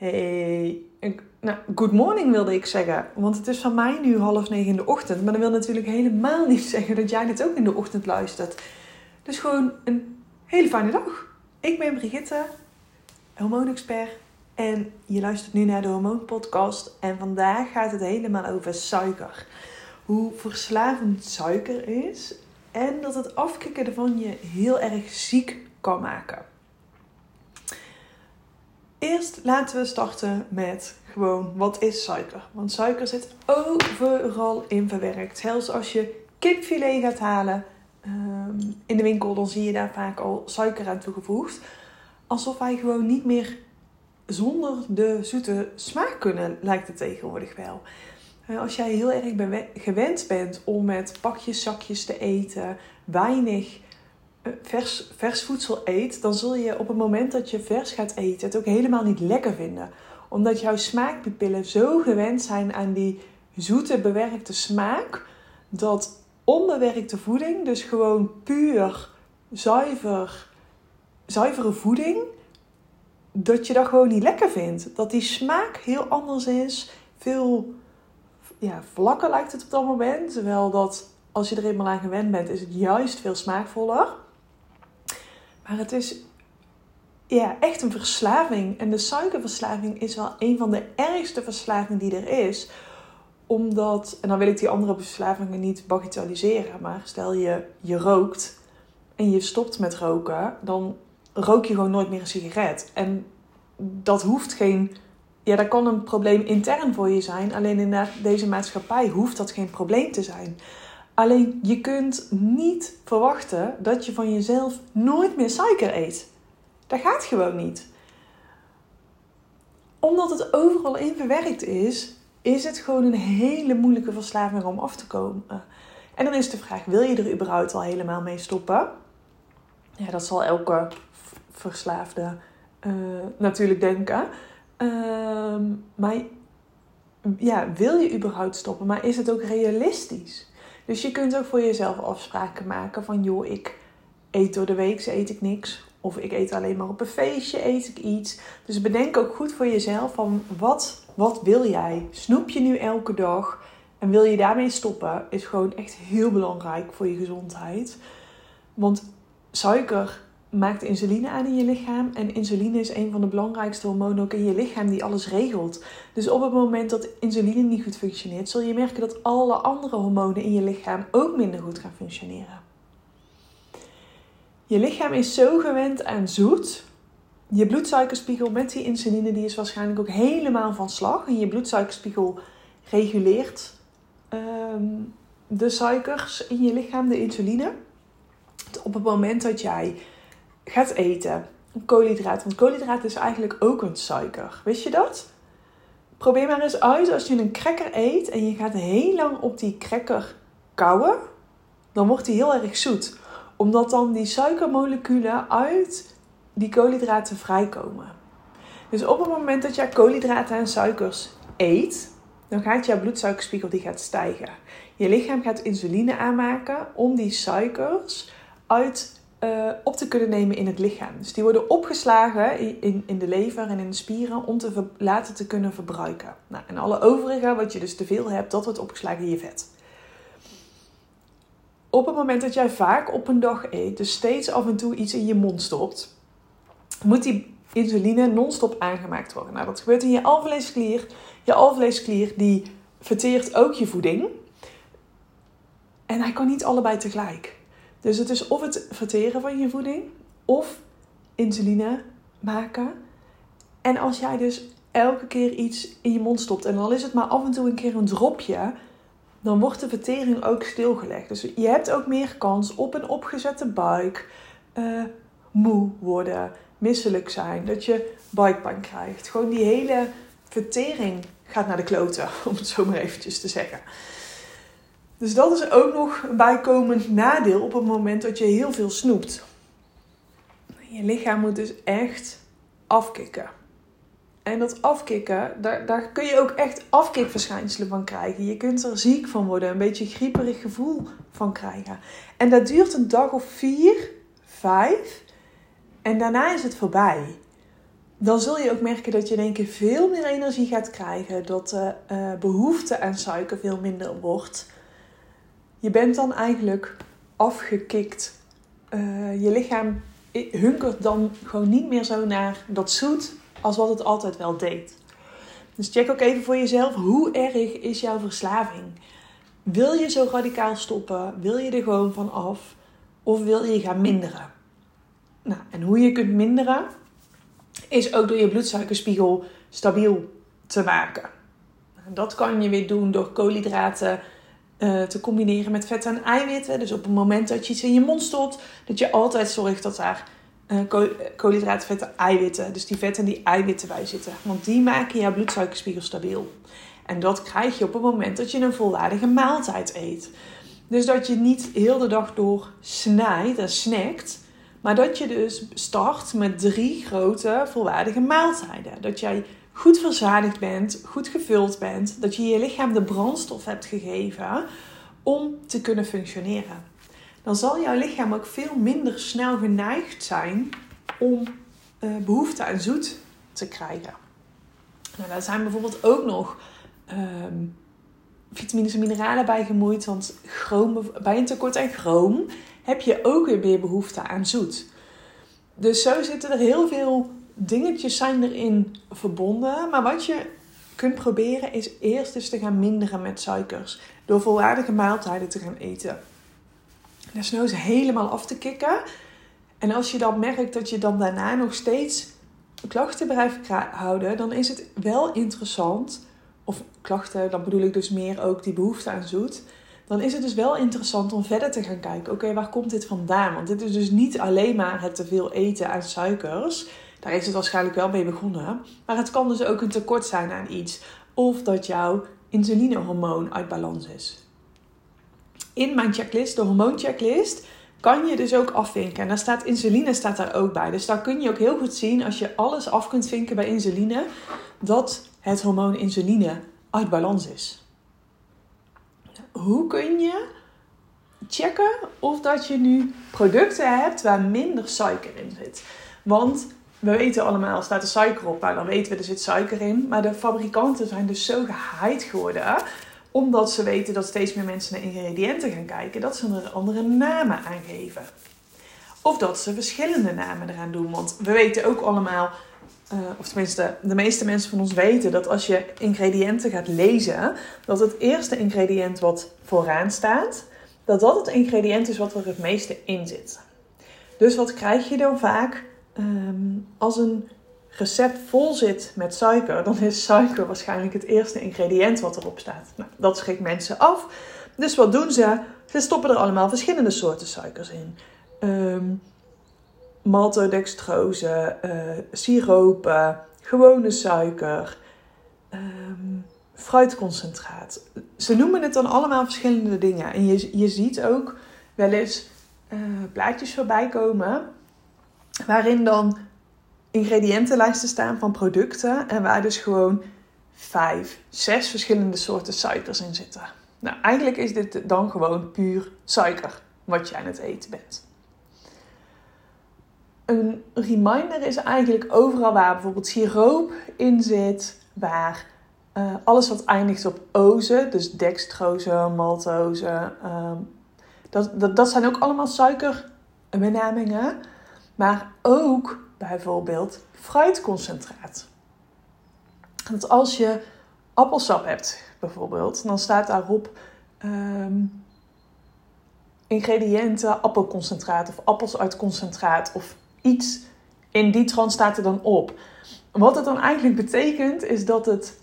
Hey, nou, good morning wilde ik zeggen. Want het is van mij nu half negen in de ochtend. Maar dat wil natuurlijk helemaal niet zeggen dat jij dit ook in de ochtend luistert. Dus gewoon een hele fijne dag. Ik ben Brigitte, hormoonexpert. En je luistert nu naar de Hormoonpodcast. En vandaag gaat het helemaal over suiker. Hoe verslavend suiker is. En dat het afkicken ervan je heel erg ziek kan maken. Eerst laten we starten met gewoon wat is suiker? Want suiker zit overal in verwerkt. Zelfs als je kipfilet gaat halen um, in de winkel, dan zie je daar vaak al suiker aan toegevoegd. Alsof wij gewoon niet meer zonder de zoete smaak kunnen, lijkt het tegenwoordig wel. Eh, als jij heel erg gewend bent om met pakjes, zakjes te eten, weinig vers, vers voedsel eet, dan zul je op het moment dat je vers gaat eten het ook helemaal niet lekker vinden. Omdat jouw smaakpapillen zo gewend zijn aan die zoete bewerkte smaak, dat onbewerkte voeding, dus gewoon puur zuiver, zuivere voeding, dat je dat gewoon niet lekker vindt. Dat die smaak heel anders is, veel ja, vlakker lijkt het op dat moment. Terwijl dat als je er eenmaal aan gewend bent, is het juist veel smaakvoller. Maar het is ja, echt een verslaving. En de suikerverslaving is wel een van de ergste verslavingen die er is. Omdat, en dan wil ik die andere verslavingen niet bagatelliseren, maar stel je, je rookt en je stopt met roken, dan rook je gewoon nooit meer een sigaret. En dat hoeft geen. Ja, dat kan een probleem intern voor je zijn. Alleen in deze maatschappij hoeft dat geen probleem te zijn. Alleen je kunt niet verwachten dat je van jezelf nooit meer suiker eet. Dat gaat gewoon niet. Omdat het overal in verwerkt is, is het gewoon een hele moeilijke verslaving om af te komen. En dan is de vraag: wil je er überhaupt al helemaal mee stoppen? Ja, dat zal elke verslaafde uh, natuurlijk denken. Uh, maar ja, wil je überhaupt stoppen? Maar is het ook realistisch? Dus je kunt ook voor jezelf afspraken maken van joh, ik eet door de week, eet ik niks. Of ik eet alleen maar op een feestje, eet ik iets. Dus bedenk ook goed voor jezelf van wat, wat wil jij? Snoep je nu elke dag en wil je daarmee stoppen? Is gewoon echt heel belangrijk voor je gezondheid. Want suiker maakt insuline aan in je lichaam. En insuline is een van de belangrijkste hormonen ook in je lichaam die alles regelt. Dus op het moment dat insuline niet goed functioneert, zul je merken dat alle andere hormonen in je lichaam ook minder goed gaan functioneren. Je lichaam is zo gewend aan zoet. Je bloedsuikerspiegel met die insuline die is waarschijnlijk ook helemaal van slag. En je bloedsuikerspiegel reguleert ehm, de suikers in je lichaam, de insuline. Op het moment dat jij gaat eten. Koolhydraten. Want koolhydraten is eigenlijk ook een suiker. Wist je dat? Probeer maar eens uit als je een cracker eet en je gaat heel lang op die cracker kauwen. Dan wordt die heel erg zoet. Omdat dan die suikermoleculen uit die koolhydraten vrijkomen. Dus op het moment dat jij koolhydraten en suikers eet, dan gaat jouw bloedsuikerspiegel die gaat stijgen. Je lichaam gaat insuline aanmaken om die suikers uit uh, op te kunnen nemen in het lichaam. Dus die worden opgeslagen in, in de lever en in de spieren om te laten te kunnen verbruiken. Nou, en alle overige, wat je dus te veel hebt, dat wordt opgeslagen in je vet. Op het moment dat jij vaak op een dag eet, dus steeds af en toe iets in je mond stopt, moet die insuline non-stop aangemaakt worden. Nou, dat gebeurt in je alvleesklier. Je alvleesklier die verteert ook je voeding. En hij kan niet allebei tegelijk. Dus het is of het verteren van je voeding of insuline maken. En als jij dus elke keer iets in je mond stopt en al is het maar af en toe een keer een dropje, dan wordt de vertering ook stilgelegd. Dus je hebt ook meer kans op een opgezette buik, uh, moe worden, misselijk zijn, dat je buikpijn krijgt. Gewoon die hele vertering gaat naar de kloten, om het zo maar eventjes te zeggen. Dus dat is ook nog een bijkomend nadeel op het moment dat je heel veel snoept. Je lichaam moet dus echt afkicken. En dat afkicken, daar, daar kun je ook echt afkikverschijnselen van krijgen. Je kunt er ziek van worden, een beetje grieperig gevoel van krijgen. En dat duurt een dag of vier, vijf. En daarna is het voorbij. dan zul je ook merken dat je in één keer veel meer energie gaat krijgen. Dat de uh, behoefte aan suiker veel minder wordt. Je bent dan eigenlijk afgekikt. Uh, je lichaam hunkert dan gewoon niet meer zo naar dat zoet als wat het altijd wel deed. Dus check ook even voor jezelf, hoe erg is jouw verslaving? Wil je zo radicaal stoppen? Wil je er gewoon van af? Of wil je gaan minderen? Nou, en hoe je kunt minderen, is ook door je bloedsuikerspiegel stabiel te maken. Dat kan je weer doen door koolhydraten uh, te combineren met vet en eiwitten. Dus op het moment dat je iets in je mond stopt, dat je altijd zorgt dat daar uh, koolhydraten, vetten, eiwitten, dus die vetten en die eiwitten bij zitten. Want die maken jouw bloedsuikerspiegel stabiel. En dat krijg je op het moment dat je een volwaardige maaltijd eet. Dus dat je niet heel de dag door snijdt en snackt. Maar dat je dus start met drie grote volwaardige maaltijden. Dat jij goed verzadigd bent, goed gevuld bent. Dat je je lichaam de brandstof hebt gegeven om te kunnen functioneren. Dan zal jouw lichaam ook veel minder snel geneigd zijn om uh, behoefte aan zoet te krijgen. Nou, daar zijn bijvoorbeeld ook nog um, vitamines en mineralen bij gemoeid. Want chroom, bij een tekort aan chroom heb je ook weer meer behoefte aan zoet. Dus zo zitten er heel veel dingetjes zijn erin verbonden. Maar wat je kunt proberen is eerst eens te gaan minderen met suikers. Door volwaardige maaltijden te gaan eten. Desnoods helemaal af te kicken. En als je dan merkt dat je dan daarna nog steeds klachten blijft houden, dan is het wel interessant. Of klachten, dan bedoel ik dus meer ook die behoefte aan zoet dan is het dus wel interessant om verder te gaan kijken. Oké, waar komt dit vandaan? Want dit is dus niet alleen maar het te veel eten aan suikers. Daar is het waarschijnlijk wel mee begonnen. Maar het kan dus ook een tekort zijn aan iets. Of dat jouw insulinehormoon uit balans is. In mijn checklist, de hormoonchecklist, kan je dus ook afvinken. En daar staat insuline staat daar ook bij. Dus daar kun je ook heel goed zien als je alles af kunt vinken bij insuline, dat het hormoon insuline uit balans is hoe kun je checken of dat je nu producten hebt waar minder suiker in zit? Want we weten allemaal, staat er suiker op, nou dan weten we er zit suiker in. Maar de fabrikanten zijn dus zo gehyped geworden, omdat ze weten dat steeds meer mensen naar ingrediënten gaan kijken, dat ze er andere namen aan geven. Of dat ze verschillende namen eraan doen. Want we weten ook allemaal uh, of tenminste, de meeste mensen van ons weten dat als je ingrediënten gaat lezen, dat het eerste ingrediënt wat vooraan staat, dat dat het ingrediënt is wat er het meeste in zit. Dus wat krijg je dan vaak um, als een recept vol zit met suiker, dan is suiker waarschijnlijk het eerste ingrediënt wat erop staat. Nou, dat schrikt mensen af. Dus wat doen ze? Ze stoppen er allemaal verschillende soorten suikers in. Um, maltodextrose, uh, siropen, gewone suiker, um, fruitconcentraat. Ze noemen het dan allemaal verschillende dingen. En je, je ziet ook wel eens plaatjes voorbij komen waarin dan ingrediëntenlijsten staan van producten en waar dus gewoon vijf, zes verschillende soorten suikers in zitten. Nou, eigenlijk is dit dan gewoon puur suiker wat je aan het eten bent een reminder is eigenlijk overal waar bijvoorbeeld siroop in zit, waar uh, alles wat eindigt op oze, dus dextrose, maltose, uh, dat, dat, dat zijn ook allemaal suikerbenamingen, maar ook bijvoorbeeld fruitconcentraat. Want als je appelsap hebt bijvoorbeeld, dan staat daarop um, ingrediënten appelconcentraat of appels of iets in die trant staat er dan op. Wat het dan eigenlijk betekent is dat het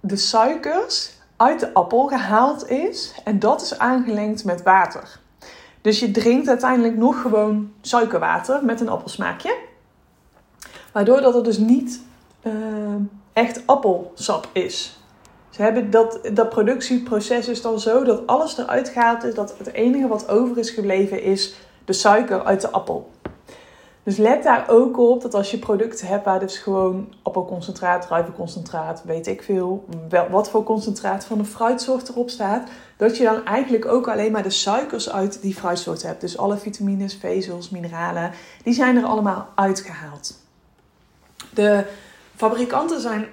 de suikers uit de appel gehaald is en dat is aangelengd met water. Dus je drinkt uiteindelijk nog gewoon suikerwater met een appelsmaakje. Waardoor dat het dus niet uh, echt appelsap is. Ze hebben dat, dat productieproces is dan zo dat alles eruit is. Dat het enige wat over is gebleven is de suiker uit de appel. Dus let daar ook op dat als je producten hebt waar dus gewoon appelconcentraat, druivenconcentraat, weet ik veel, wel, wat voor concentraat van een fruitsoort erop staat, dat je dan eigenlijk ook alleen maar de suikers uit die fruitsoort hebt. Dus alle vitamines, vezels, mineralen, die zijn er allemaal uitgehaald. De fabrikanten zijn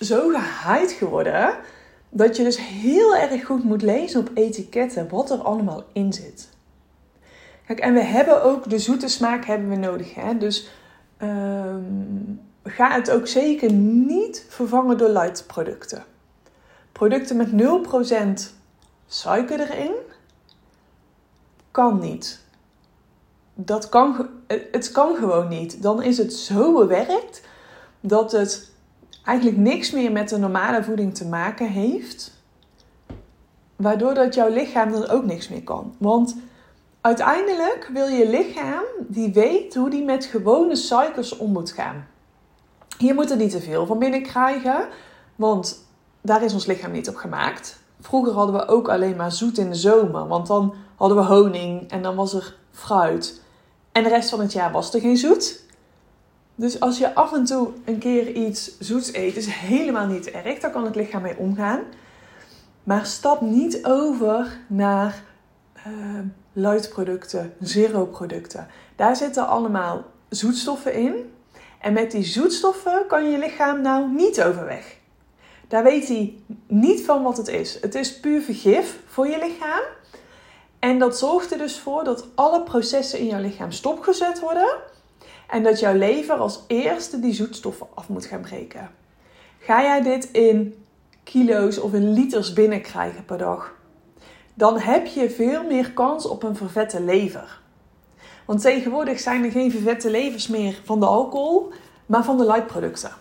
zo gehyped geworden dat je dus heel erg goed moet lezen op etiketten wat er allemaal in zit. En we hebben ook de zoete smaak hebben we nodig. Hè? Dus um, ga het ook zeker niet vervangen door light producten. Producten met 0% suiker erin kan niet. Dat kan, het kan gewoon niet. Dan is het zo bewerkt dat het eigenlijk niks meer met de normale voeding te maken heeft. Waardoor dat jouw lichaam dan ook niks meer kan. Want uiteindelijk wil je lichaam die weet hoe die met gewone suikers om moet gaan. Hier moet er niet te veel van binnen krijgen, want daar is ons lichaam niet op gemaakt. Vroeger hadden we ook alleen maar zoet in de zomer, want dan hadden we honing en dan was er fruit. En de rest van het jaar was er geen zoet. Dus als je af en toe een keer iets zoets eet, is helemaal niet erg. Daar kan het lichaam mee omgaan. Maar stap niet over naar uh, light producten, zero producten. Daar zitten allemaal zoetstoffen in. En met die zoetstoffen kan je lichaam nou niet overweg. Daar weet hij niet van wat het is. Het is puur vergif voor je lichaam. En dat zorgt er dus voor dat alle processen in jouw lichaam stopgezet worden. En dat jouw lever als eerste die zoetstoffen af moet gaan breken. Ga jij dit in kilo's of in liters binnenkrijgen per dag, dan heb je veel meer kans op een vervette lever. Want tegenwoordig zijn er geen vervette levers meer van de alcohol, maar van de lightproducten.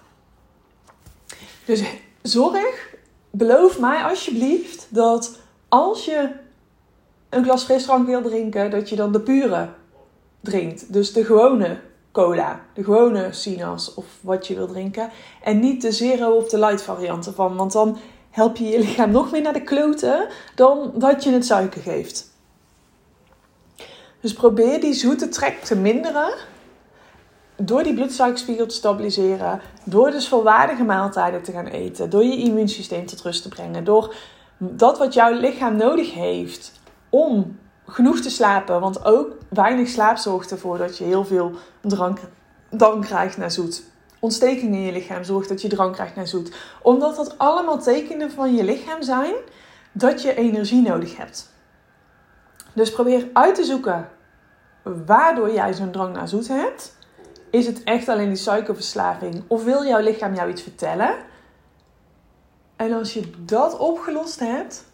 Dus zorg, beloof mij alsjeblieft dat als je een glas frisdrank wil drinken, dat je dan de pure drinkt. Dus de gewone cola, de gewone Sinas of wat je wil drinken. En niet de zero of de light varianten van, want dan help je je lichaam nog meer naar de kloten dan dat je het suiker geeft. Dus probeer die zoete trek te minderen door die bloedsuikerspiegel te stabiliseren, door dus volwaardige maaltijden te gaan eten, door je immuunsysteem tot rust te brengen, door dat wat jouw lichaam nodig heeft om genoeg te slapen. Want ook weinig slaap zorgt ervoor dat je heel veel drank, dan krijgt naar zoet. Ontsteking in je lichaam zorgt dat je drank krijgt naar zoet. Omdat dat allemaal tekenen van je lichaam zijn dat je energie nodig hebt. Dus probeer uit te zoeken waardoor jij zo'n drang naar zoet hebt. Is het echt alleen die suikerverslaving? Of wil jouw lichaam jou iets vertellen? En als je dat opgelost hebt,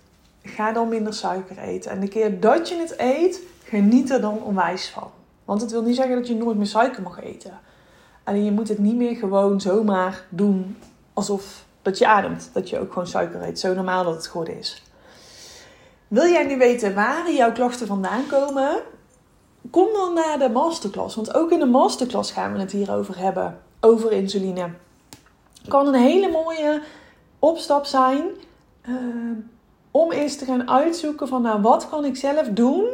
ga dan minder suiker eten. En de keer dat je het eet, geniet er dan onwijs van. Want het wil niet zeggen dat je nooit meer suiker mag eten. Alleen je moet het niet meer gewoon zomaar doen alsof dat je ademt. Dat je ook gewoon suiker eet. Zo normaal dat het geworden is. Wil jij nu weten waar jouw klachten vandaan komen? Kom dan naar de masterclass. Want ook in de masterclass gaan we het hierover hebben. Over insuline. Kan een hele mooie opstap zijn. Uh, om eens te gaan uitzoeken van nou, wat kan ik zelf doen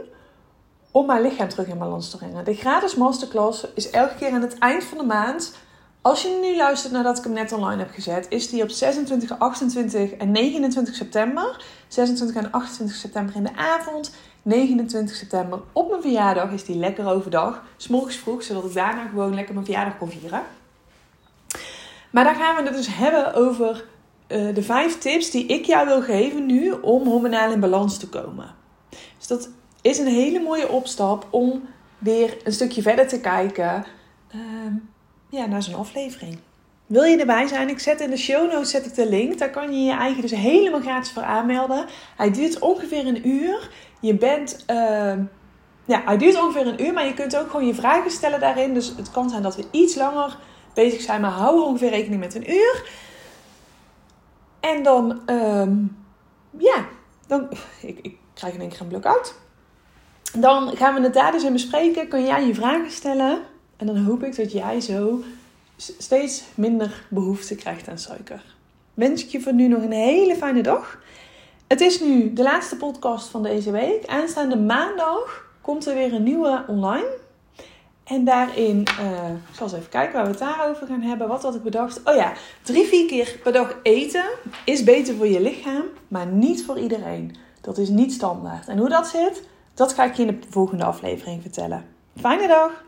om mijn lichaam terug in balans te brengen. De gratis masterclass is elke keer aan het eind van de maand. Als je nu luistert nadat ik hem net online heb gezet, is die op 26, 28 en 29 september. 26 en 28 september in de avond. 29 september op mijn verjaardag is die lekker overdag. S'morgens vroeg, zodat ik daarna gewoon lekker mijn verjaardag kon vieren. Maar daar gaan we het dus hebben over uh, de vijf tips die ik jou wil geven nu om hormonaal in balans te komen. Dus dat is een hele mooie opstap om weer een stukje verder te kijken uh, ja, naar zo'n aflevering. Wil je erbij zijn? Ik zet in de show notes zet ik de link. Daar kan je je eigen dus helemaal gratis voor aanmelden. Hij duurt ongeveer een uur. Je bent... Uh, ja, hij duurt ongeveer een uur, maar je kunt ook gewoon je vragen stellen daarin. Dus het kan zijn dat we iets langer bezig zijn, maar hou ongeveer rekening met een uur. En dan, um, ja, dan, ik, ik krijg in één keer een blok Dan gaan we het daar dus in bespreken. Kun jij je vragen stellen. En dan hoop ik dat jij zo steeds minder behoefte krijgt aan suiker. Wens ik je voor nu nog een hele fijne dag. Het is nu de laatste podcast van deze week. Aanstaande maandag komt er weer een nieuwe online. En daarin, uh, ik zal eens even kijken waar we het daarover gaan hebben. Wat had ik bedacht? Oh ja, drie, vier keer per dag eten is beter voor je lichaam, maar niet voor iedereen. Dat is niet standaard. En hoe dat zit, dat ga ik je in de volgende aflevering vertellen. Fijne dag!